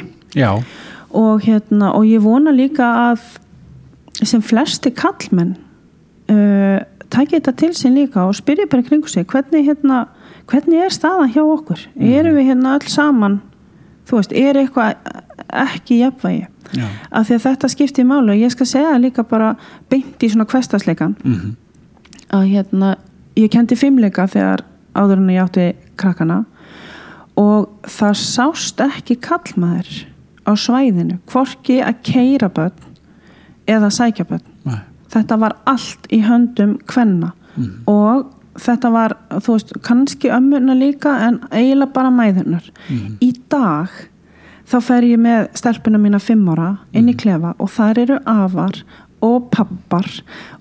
Og, hérna, og ég vona líka að sem flesti kallmenn uh, taki þetta til sín líka og spyrja bara kringu sig hvernig, hérna, hvernig er staðan hjá okkur? Erum við hérna öll saman þú veist, er eitthvað ekki jafnvægi? Já, af því að þetta skiptir máli og ég skal segja líka bara beint í svona kvestasleikan mhm, að hérna, ég kendi fimmleika þegar áður en ég átti krakkana og það sást ekki kallmaður á svæðinu hvorki að keira börn eða sækja börn. Nei, þetta var allt í höndum kvenna mhm, og þetta var, þú veist, kannski ömmurna líka en eiginlega bara mæðurnar. Mhm, í dag þá fer ég með stelpuna mína fimm ára inn í klefa og þar eru afar og pappar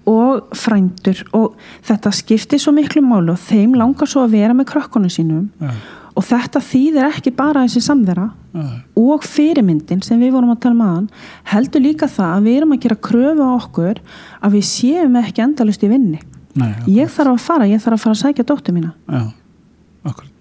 og frændur og þetta skiptir svo miklu málu og þeim langar svo að vera með krökkunum sínum já, og þetta þýðir ekki bara þessi samvera já, og fyrirmyndin sem við vorum að tala um aðan heldur líka það að við erum að gera kröfu á okkur að við séum ekki endalust í vinni nei, ég þarf að fara, ég þarf að fara að sækja dóttu mína. Já,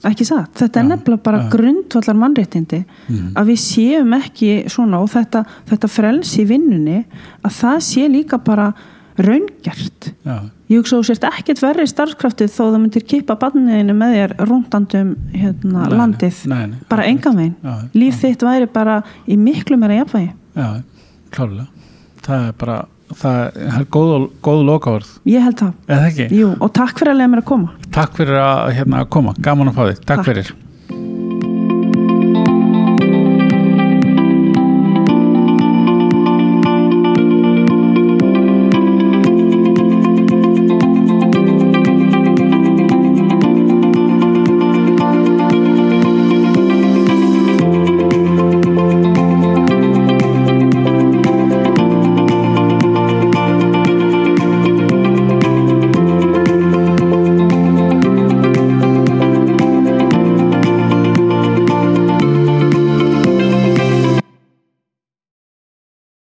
ekki satt, þetta er Já, nefnilega bara grundvallar mannréttindi Mhm. að við séum ekki svona og þetta, þetta frelsi í vinnunni að það sé líka bara raungert. Já, ég hugsa þú sért ekkert verri starfskraftið þó það myndir kippa barniðinu með þér rúndandum hérna, Nei, landið. nei, nei, bara veginn. Já, líf þitt væri bara í miklu meira jafnvægi. Já, klárlega. Það er bara, það er góð, góð lokaorð, ég held það, jú, og takk fyrir að leiða mér að koma. Takk fyrir að hérna, koma, gaman að fá þig, takk Takk. fyrir